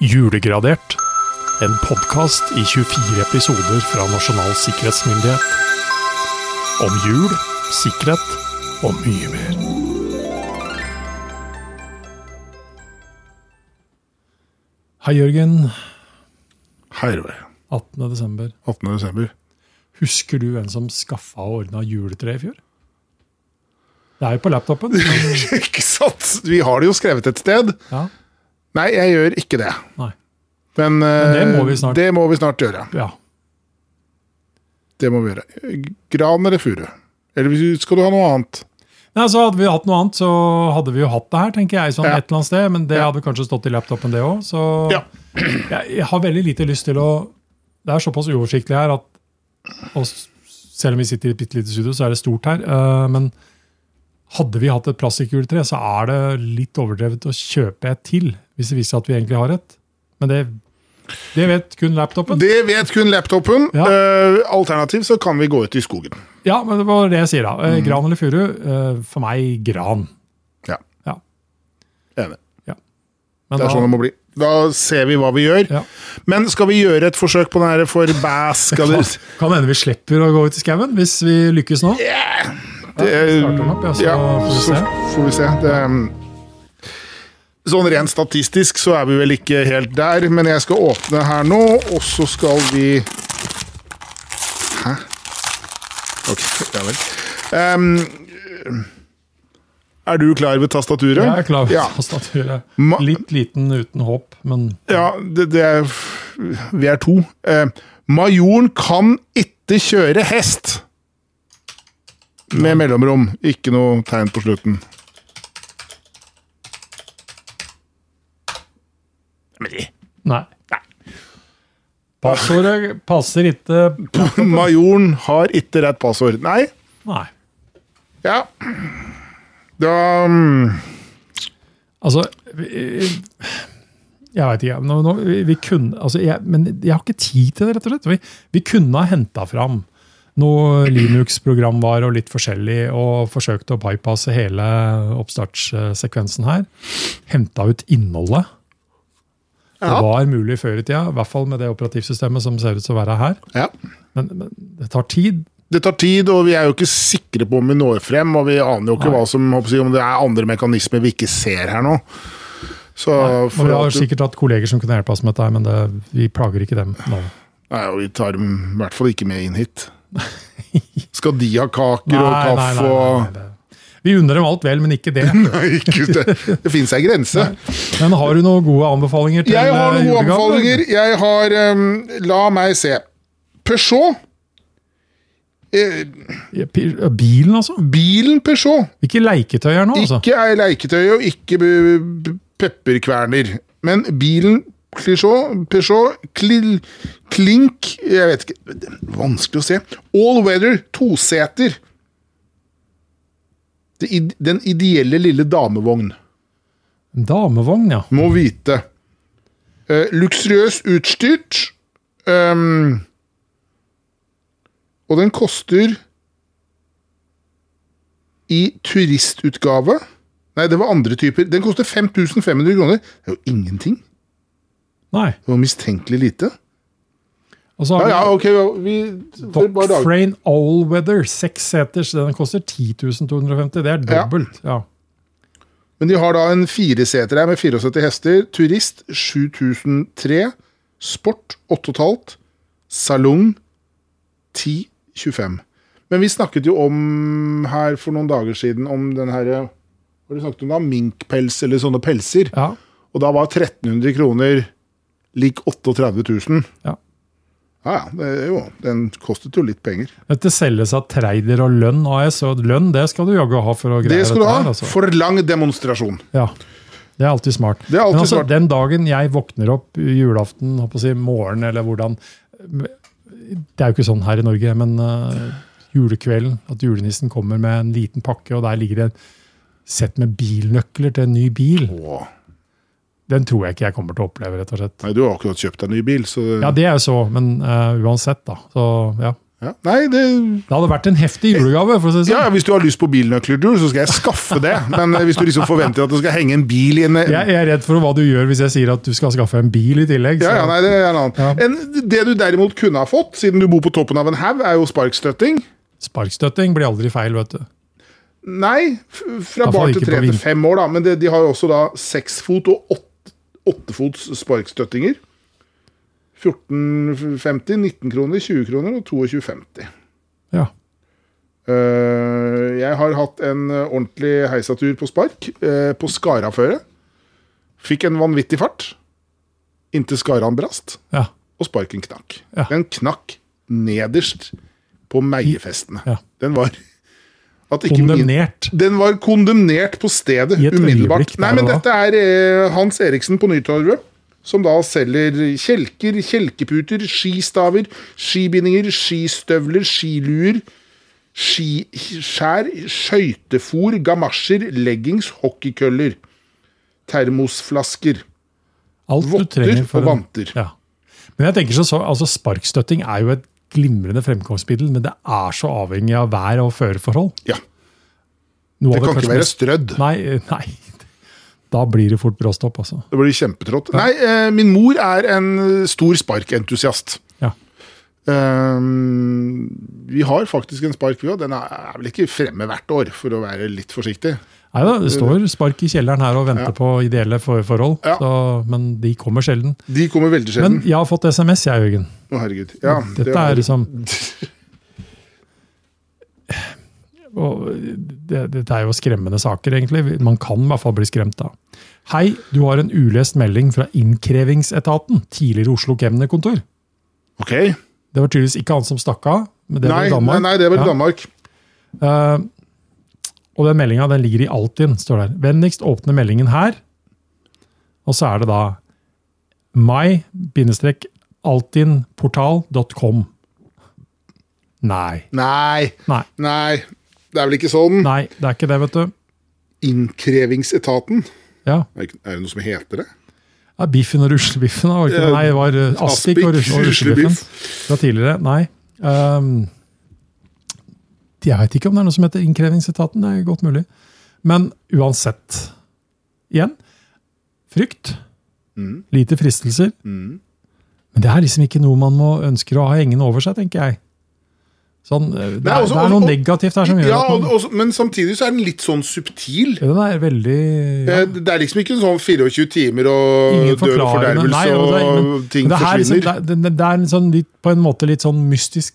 Julegradert. En podkast i 24 episoder fra Nasjonal sikkerhetsmyndighet. Om jul, sikkerhet og mye mer. Hei, Jørgen. Hei, Roar. 18. desember. 18. desember. Husker du hvem som skaffa og ordna juletre i fjor? Det er jo på laptopen. ikke sant? Vi har det jo skrevet et sted. Ja, Nei, jeg gjør ikke det. nei. Men, det eh, må vi snart. Det må vi snart gjøre. Ja. Det må vi gjøre. Gran eller furu? Eller skal du ha noe annet? Nei, så Hadde vi hatt noe annet, så hadde vi jo hatt det her, tenker jeg, sånn Ja. et eller annet sted. Men det Ja. hadde kanskje stått i laptopen, det òg. Så Ja. jeg, jeg har veldig lite lyst til å Det er såpass uoversiktlig her at og selv om vi sitter i et bitte lite studio, så er det stort her. Uh, men hadde vi hatt et plastikkjuletre, så er det litt overdrevet å kjøpe et til. Hvis det viser seg at vi egentlig har et. Men det, det vet kun laptopen. Det vet kun laptopen. Ja. Uh, alternativ så kan vi gå ut i skogen. Ja, men det var det jeg sier, da. Mm. Eh, Gran eller furu? Uh, For meg gran. Ja. Ja. Enig. Men Det er da- sånn det må bli. Da ser vi hva vi gjør. Ja. Men skal vi gjøre et forsøk på den her for bass? Skal det, Kan hende vi slipper å gå ut i skauen hvis vi lykkes nå. det, starter den opp, ja, så ja, får vi se. får vi se. Det, um, sånn rent statistisk så er vi vel ikke helt der, men jeg skal åpne her nå, og så skal vi Hæ? Ok, ja vel. Um, er du klar ved tastaturet? Jeg er klar ved Ja. tastaturet. Litt liten uten håp, men Ja, det, det er Vi er to. Eh, majoren kan ikke kjøre hest! Med mellomrom. Ikke noe tegn på slutten. Nei. Passordet passer ikke Majoren har ikke rett passord. Nei. Nei. Ja. Da um... Altså Jeg veit ikke. Nå, nå, vi, vi kunne, altså jeg, men jeg har ikke tid til det, rett og slett. Vi, vi kunne ha henta fram noe Linux-program var og litt forskjellig, og forsøkte å bypasse hele oppstartssekvensen her. Henta ut innholdet. Det var mulig før i tida, i hvert fall med det operativsystemet som ser ut til å være her. ja. Men, men det tar tid. Det tar tid, og vi er jo ikke sikre på om vi når frem. Og vi aner jo ikke Nei. hva som, om det er andre mekanismer vi ikke ser her nå. Så Og for vi har sikkert hatt kolleger som kunne hjelpe oss med dette, men det, vi plager ikke dem nå. Nei, og vi tar dem i hvert fall ikke med inn hit. Skal de ha kaker og kaffe og Vi unner dem alt vel, men ikke det. Nei, ikke det. Det fins ei grense. Men har du noen gode anbefalinger til Jeg har eh, noen gode anbefalinger. Jeg har um, La meg se. Peugeot. Eh, Bilen, altså? bilen Peugeot. Ikke leketøy her nå, altså? Ikke ei leketøy og ikke pepperkverner. Men bilen Peugeot, Peugeot Kli- Klink Jeg vet ikke. Vanskelig å se. All weather, toseter. Den ideelle lille damevogn. Damevogn, ja. Må vite. Eh, luksuriøst utstyrt. Um, og den koster I turistutgave Nei, det var andre typer. Den koster 5500 kroner. Det er jo ingenting. Nei. Det var mistenkelig lite. Og så har ja, ja, ok. Vi. Docfrane Allweather, seks seters. Den koster 10 250. Det er dobbelt. Ja. Men de har da en fireseter her med 74 hester. Turist 7003. Sport 8,5. Salong 10,25. Men vi snakket jo om her for noen dager siden om den her Hva du snakket om da? Minkpels eller sånne pelser. ja. Og da var 1300 kroner lik 38 000. Ja. Ja ja, det er jo, den kostet jo litt penger. Dette selges av Treider og Lønn AS, og lønn det skal du jaggu ha for å greie Det skal du ha. her. Altså. For lang demonstrasjon. Ja. Det er alltid smart. Det er alltid Men altså, smart. Den dagen jeg våkner opp julaften, håper si morgen eller hvordan Det er jo ikke sånn her i Norge, men uh, julekvelden, at julenissen kommer med en liten pakke, og der ligger det et sett med bilnøkler til en ny bil. Åh. Den tror jeg ikke jeg kommer til å oppleve, rett og slett. Nei, du har akkurat kjøpt deg ny bil, så Ja, det er jo så, men uh, uansett, da. Så ja. Ja. Nei, det Det hadde vært en heftig julegave. for å si det Ja, sånn. Hvis du har lyst på bilnøkler, så skal jeg skaffe det. Men eh, hvis du liksom forventer at det skal henge en bil i en Jeg, er redd for hva du gjør hvis jeg sier at du skal skaffe en bil i tillegg. ja, ja, nei, det er en annen. Ja. En, det du derimot kunne ha fått, siden du bor på toppen av en haug, er jo sparkstøtting. Sparkstøtting blir aldri feil, vet du. Nei, fra barn til tre til fem år, da. Men det, de har jo også da seksfot og åtte- åttefots sparkstøttinger. 14,50, 19 kroner, 20 kroner og 22,50. Ja. Eh, jeg har hatt en ordentlig heisatur på spark, eh, på Skaraføre. Fikk en vanvittig fart, inntil Skaran brast, ja. og sparken knakk. Ja. Den knakk nederst på meiefestene. Ja. Den var ikke min- den var kondemnert på stedet umiddelbart. Nei, men dette er eh, Hans Eriksen på Nytorvet, som da selger kjelker, kjelkeputer, skistaver, skibindinger, skistøvler, skiluer, skiskjær, skøytefor, gamasjer, leggings, hockeykøller, termosflasker, Alt du votter trenger for og vanter. Ja. Men jeg tenker så, så, altså Sparkstøtting er jo et glimrende fremkomstmiddel, men det er så avhengig av vær- og føreforhold. Ja, Noe det kan det ikke være strødd. Nei, nei. Da blir det fort bråstopp, altså. Det blir kjempetrått. Nei, eh, min mor er en eh, stor sparkentusiast. Ja. Um, vi har faktisk en spark, vi òg. Den er vel ikke fremme hvert år, for å være litt forsiktig. Nei da, det står spark i kjelleren her og venter Ja. på ideelle for forhold, Ja. så, men de kommer sjelden. De kommer veldig sjelden. Men jeg har fått SMS, jeg, Jørgen. Å, herregud. Ja, Dette det var- er liksom og det, Dette er jo skremmende saker, egentlig. Man kan i hvert fall bli skremt da. Hei, du har en ulest melding fra Innkrevingsetaten, tidligere Oslo kemnerkontor. Ok. Det var tydeligvis ikke han som stakk av, men det Nei, var i Danmark. nei, det var i Ja. Danmark. Og den meldinga den ligger i Altinn, står der. Vennligst åpne meldingen her. Og så er det da my-altinportal.com. Nei. Nei, Nei. nei. Det er vel ikke sånn. Nei, det er ikke det, vet du. Innkrevingsetaten. Ja. Er det noe som heter det? ja Biffen og ruslebiffen. Nei, det var eh, Aspik og, rus ruslebiffen fra tidligere. Nei. Um, jeg vet ikke om det er noe som heter Innkrevingsetaten. Det er godt mulig. Men uansett. Igjen frykt. Mm. Lite fristelser. Mm. Men det er liksom ikke noe man må ønsker å ha hengende over seg, tenker jeg. Sånn, eh, det, er, også- det er noe og- negativt her som gjør Ja, at man, også, men samtidig så er den litt sånn subtil. ja, Den er veldig ja, Eh, Det er liksom ikke sånn 24 timer og dør og fordervelse og ting det, liksom, forsvinner. det, er en sånn, litt, på en måte litt sånn mystisk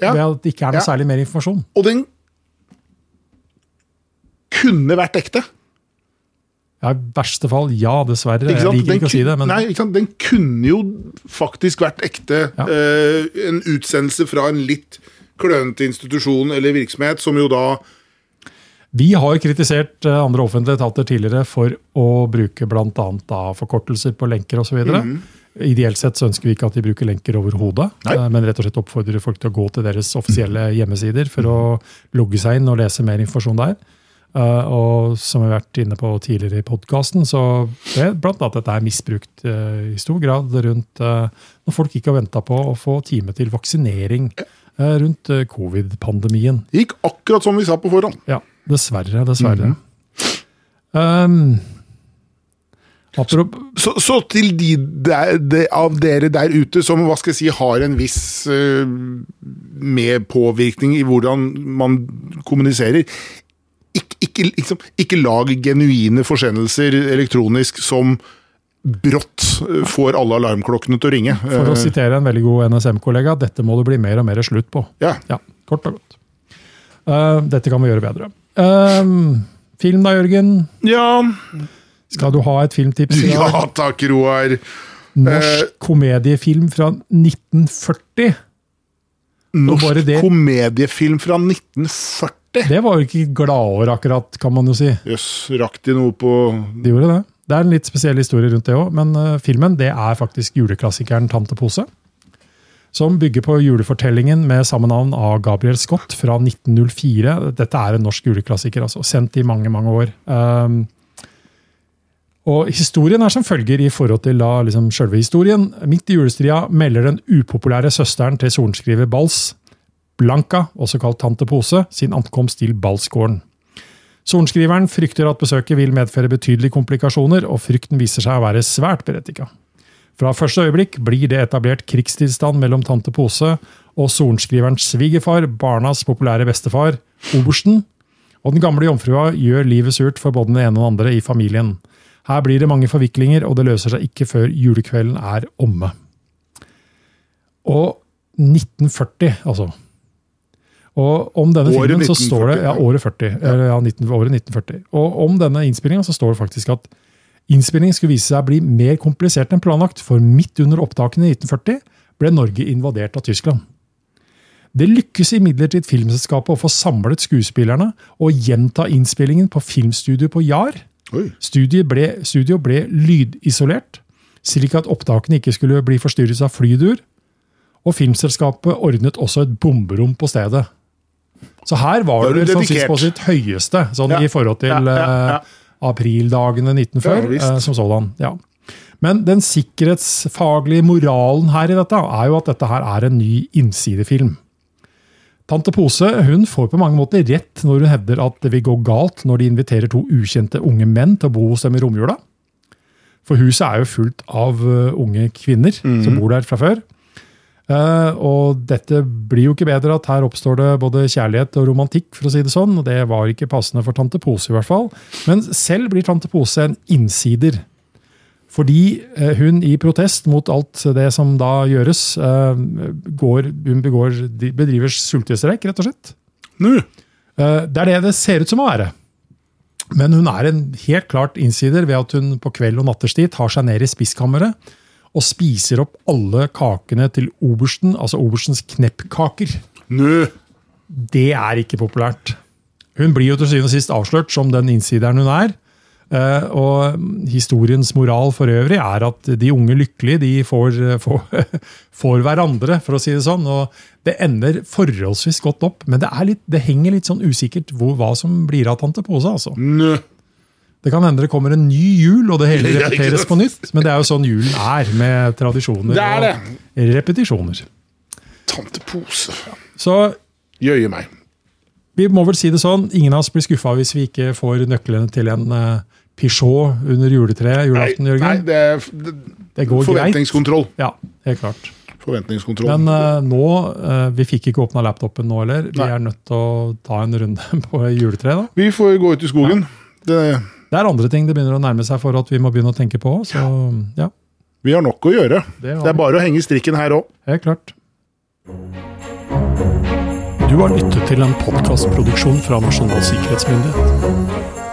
Ja. ved at det ikke er noe Ja. særlig mer informasjon. Og den kunne vært ekte. Ja, I verste fall, ja, dessverre. Jeg liker Den ikke å si det, men Nei? Den kunne jo faktisk vært ekte. Ja. Uh, en utsendelse fra en litt klønete institusjon eller virksomhet, som jo da vi har kritisert eh, andre offentlige etater tidligere for å bruke bl.a. forkortelser på lenker osv. Mhm. Ideelt sett så ønsker vi ikke at de bruker lenker overhodet, eh, men rett og slett oppfordrer folk til å gå til deres offisielle hjemmesider for å logge seg inn og lese mer informasjon der. Eh, og som vi har vært inne på tidligere i podkasten, så blant annet dette er misbrukt eh, i stor grad rundt når folk ikke har venta på å få time til vaksinering rundt covid-pandemien. gikk akkurat som vi sa på forhånd. Ja, dessverre. Dessverre. Mhm. um, apropos, Så, så til de, der, de av dere der ute som hva skal jeg si, har en viss uh, medpåvirkning i hvordan man kommuniserer ikke, ikke, liksom, ikke lag genuine forsendelser elektronisk som brått eh, får alle alarmklokkene til å ringe. for å Eh, sitere en veldig god NSM-kollega, dette må det bli mer og mer slutt på. ja. Ja, kort og godt. Uh, dette kan vi gjøre bedre. Uh, film da, Jørgen? ja. Skal du ha et filmtips? Ja takk, Roar. Norsk eh, komediefilm fra 1940. Norsk bare det- komediefilm fra 1940. Det var jo ikke gladår, akkurat, kan man jo si. Jøss, rakk de noe på De gjorde det. Det er en litt spesiell historie rundt det òg, men uh, filmen det er faktisk juleklassikeren Tante Pose. Som bygger på julefortellingen med samme navn av Gabriel Scott fra 1904. Dette er en norsk juleklassiker, altså. Sendt i mange, mange år. Um, og Historien er som følger i forhold til da, liksom, selve historien. Midt i julestria melder den upopulære søsteren til sorenskriver Bals Blanka, også kalt Tante Pose, sin ankomst til Balsgården. Sorenskriveren frykter at besøket vil medføre betydelige komplikasjoner, og frykten viser seg å være svært berettiga. Fra første øyeblikk blir det etablert krigstilstand mellom tante Pose og sorenskriverens svigerfar, barnas populære bestefar, obersten, og den gamle jomfrua gjør livet surt for både den ene og den andre i familien. Her blir det mange forviklinger, og det løser seg ikke før julekvelden er omme. Og 1940, altså. Og om denne Året filmen så står det ja, året 40, eller, ja, 19, året 1940. Og om denne innspillinga så står det faktisk at innspillingen skulle vise seg å bli mer komplisert enn planlagt, for midt under opptakene i 1940 ble Norge invadert av Tyskland. Det lykkes imidlertid filmselskapet å få samlet skuespillerne og gjenta innspillingen på filmstudio på Jar. Oi. Studio ble, studio ble lydisolert, slik at opptakene ikke skulle bli forstyrret av flydur. Og filmselskapet ordnet også et bomberom på stedet. Så her var det sånn dedikert. på sitt høyeste, sånn Ja. i forhold til Ja, ja, eh, aprildagene 1940 visst. eh, som sådan. Ja. Men den sikkerhetsfaglige moralen her i dette er jo at dette her er en ny innsidefilm. Tante Pose hun får på mange måter rett når hun hevder at det vil gå galt når de inviterer to ukjente unge menn til å bo hos dem i romjula. For huset er jo fullt av uh, unge kvinner som bor der fra før. Eh, og dette blir jo ikke bedre at her oppstår det både kjærlighet og romantikk, for å si det sånn. og Det var ikke passende for tante Pose, i hvert fall. Men selv blir tante Pose en innsider. Fordi eh, hun i protest mot alt det som da gjøres, eh, går, hun begår, bedriver sultestreik, rett og slett. Nå. Eh, Det er det det ser ut som å være. Men hun er en helt klart innsider ved at hun på kveld og natterstid tar seg ned i spiskammeret og spiser opp alle kakene til obersten, altså oberstens kneppkaker. Nå. Det er ikke populært. Hun blir jo til syvende og sist avslørt som den innsideren hun er. Eh, og historiens moral for øvrig er at de unge lykkelige de får, får, får hverandre, for å si det sånn. Og det ender forholdsvis godt opp, men det, er litt, det henger litt sånn usikkert hvor, hva som blir av tante Pose. altså. Det kan hende det kommer en ny jul, og det hele repeteres på nytt. Men det er jo sånn julen er, med tradisjoner Det er det. og repetisjoner. Tante Pose. Så Jøye meg. Vi må vel si det sånn, ingen av oss blir skuffa hvis vi ikke får nøklene til en uh, Peugeot under juletreet Nei, julaften, nei Jørgen. det er det, Det går greit. forventningskontroll. Ja, helt klart. Forventningskontroll. Men uh, nå uh, Vi fikk ikke åpna laptopen nå heller. Vi Nei. er nødt til å ta en runde på juletreet. da. vi får gå ut i skogen. Det, Det er andre ting det begynner å nærme seg for at vi må begynne å tenke på. Så ja, vi har nok å gjøre. det Det er bare å henge strikken her òg. Helt klart. Du har lyttet til en podkastproduksjon fra Nasjonal sikkerhetsmyndighet.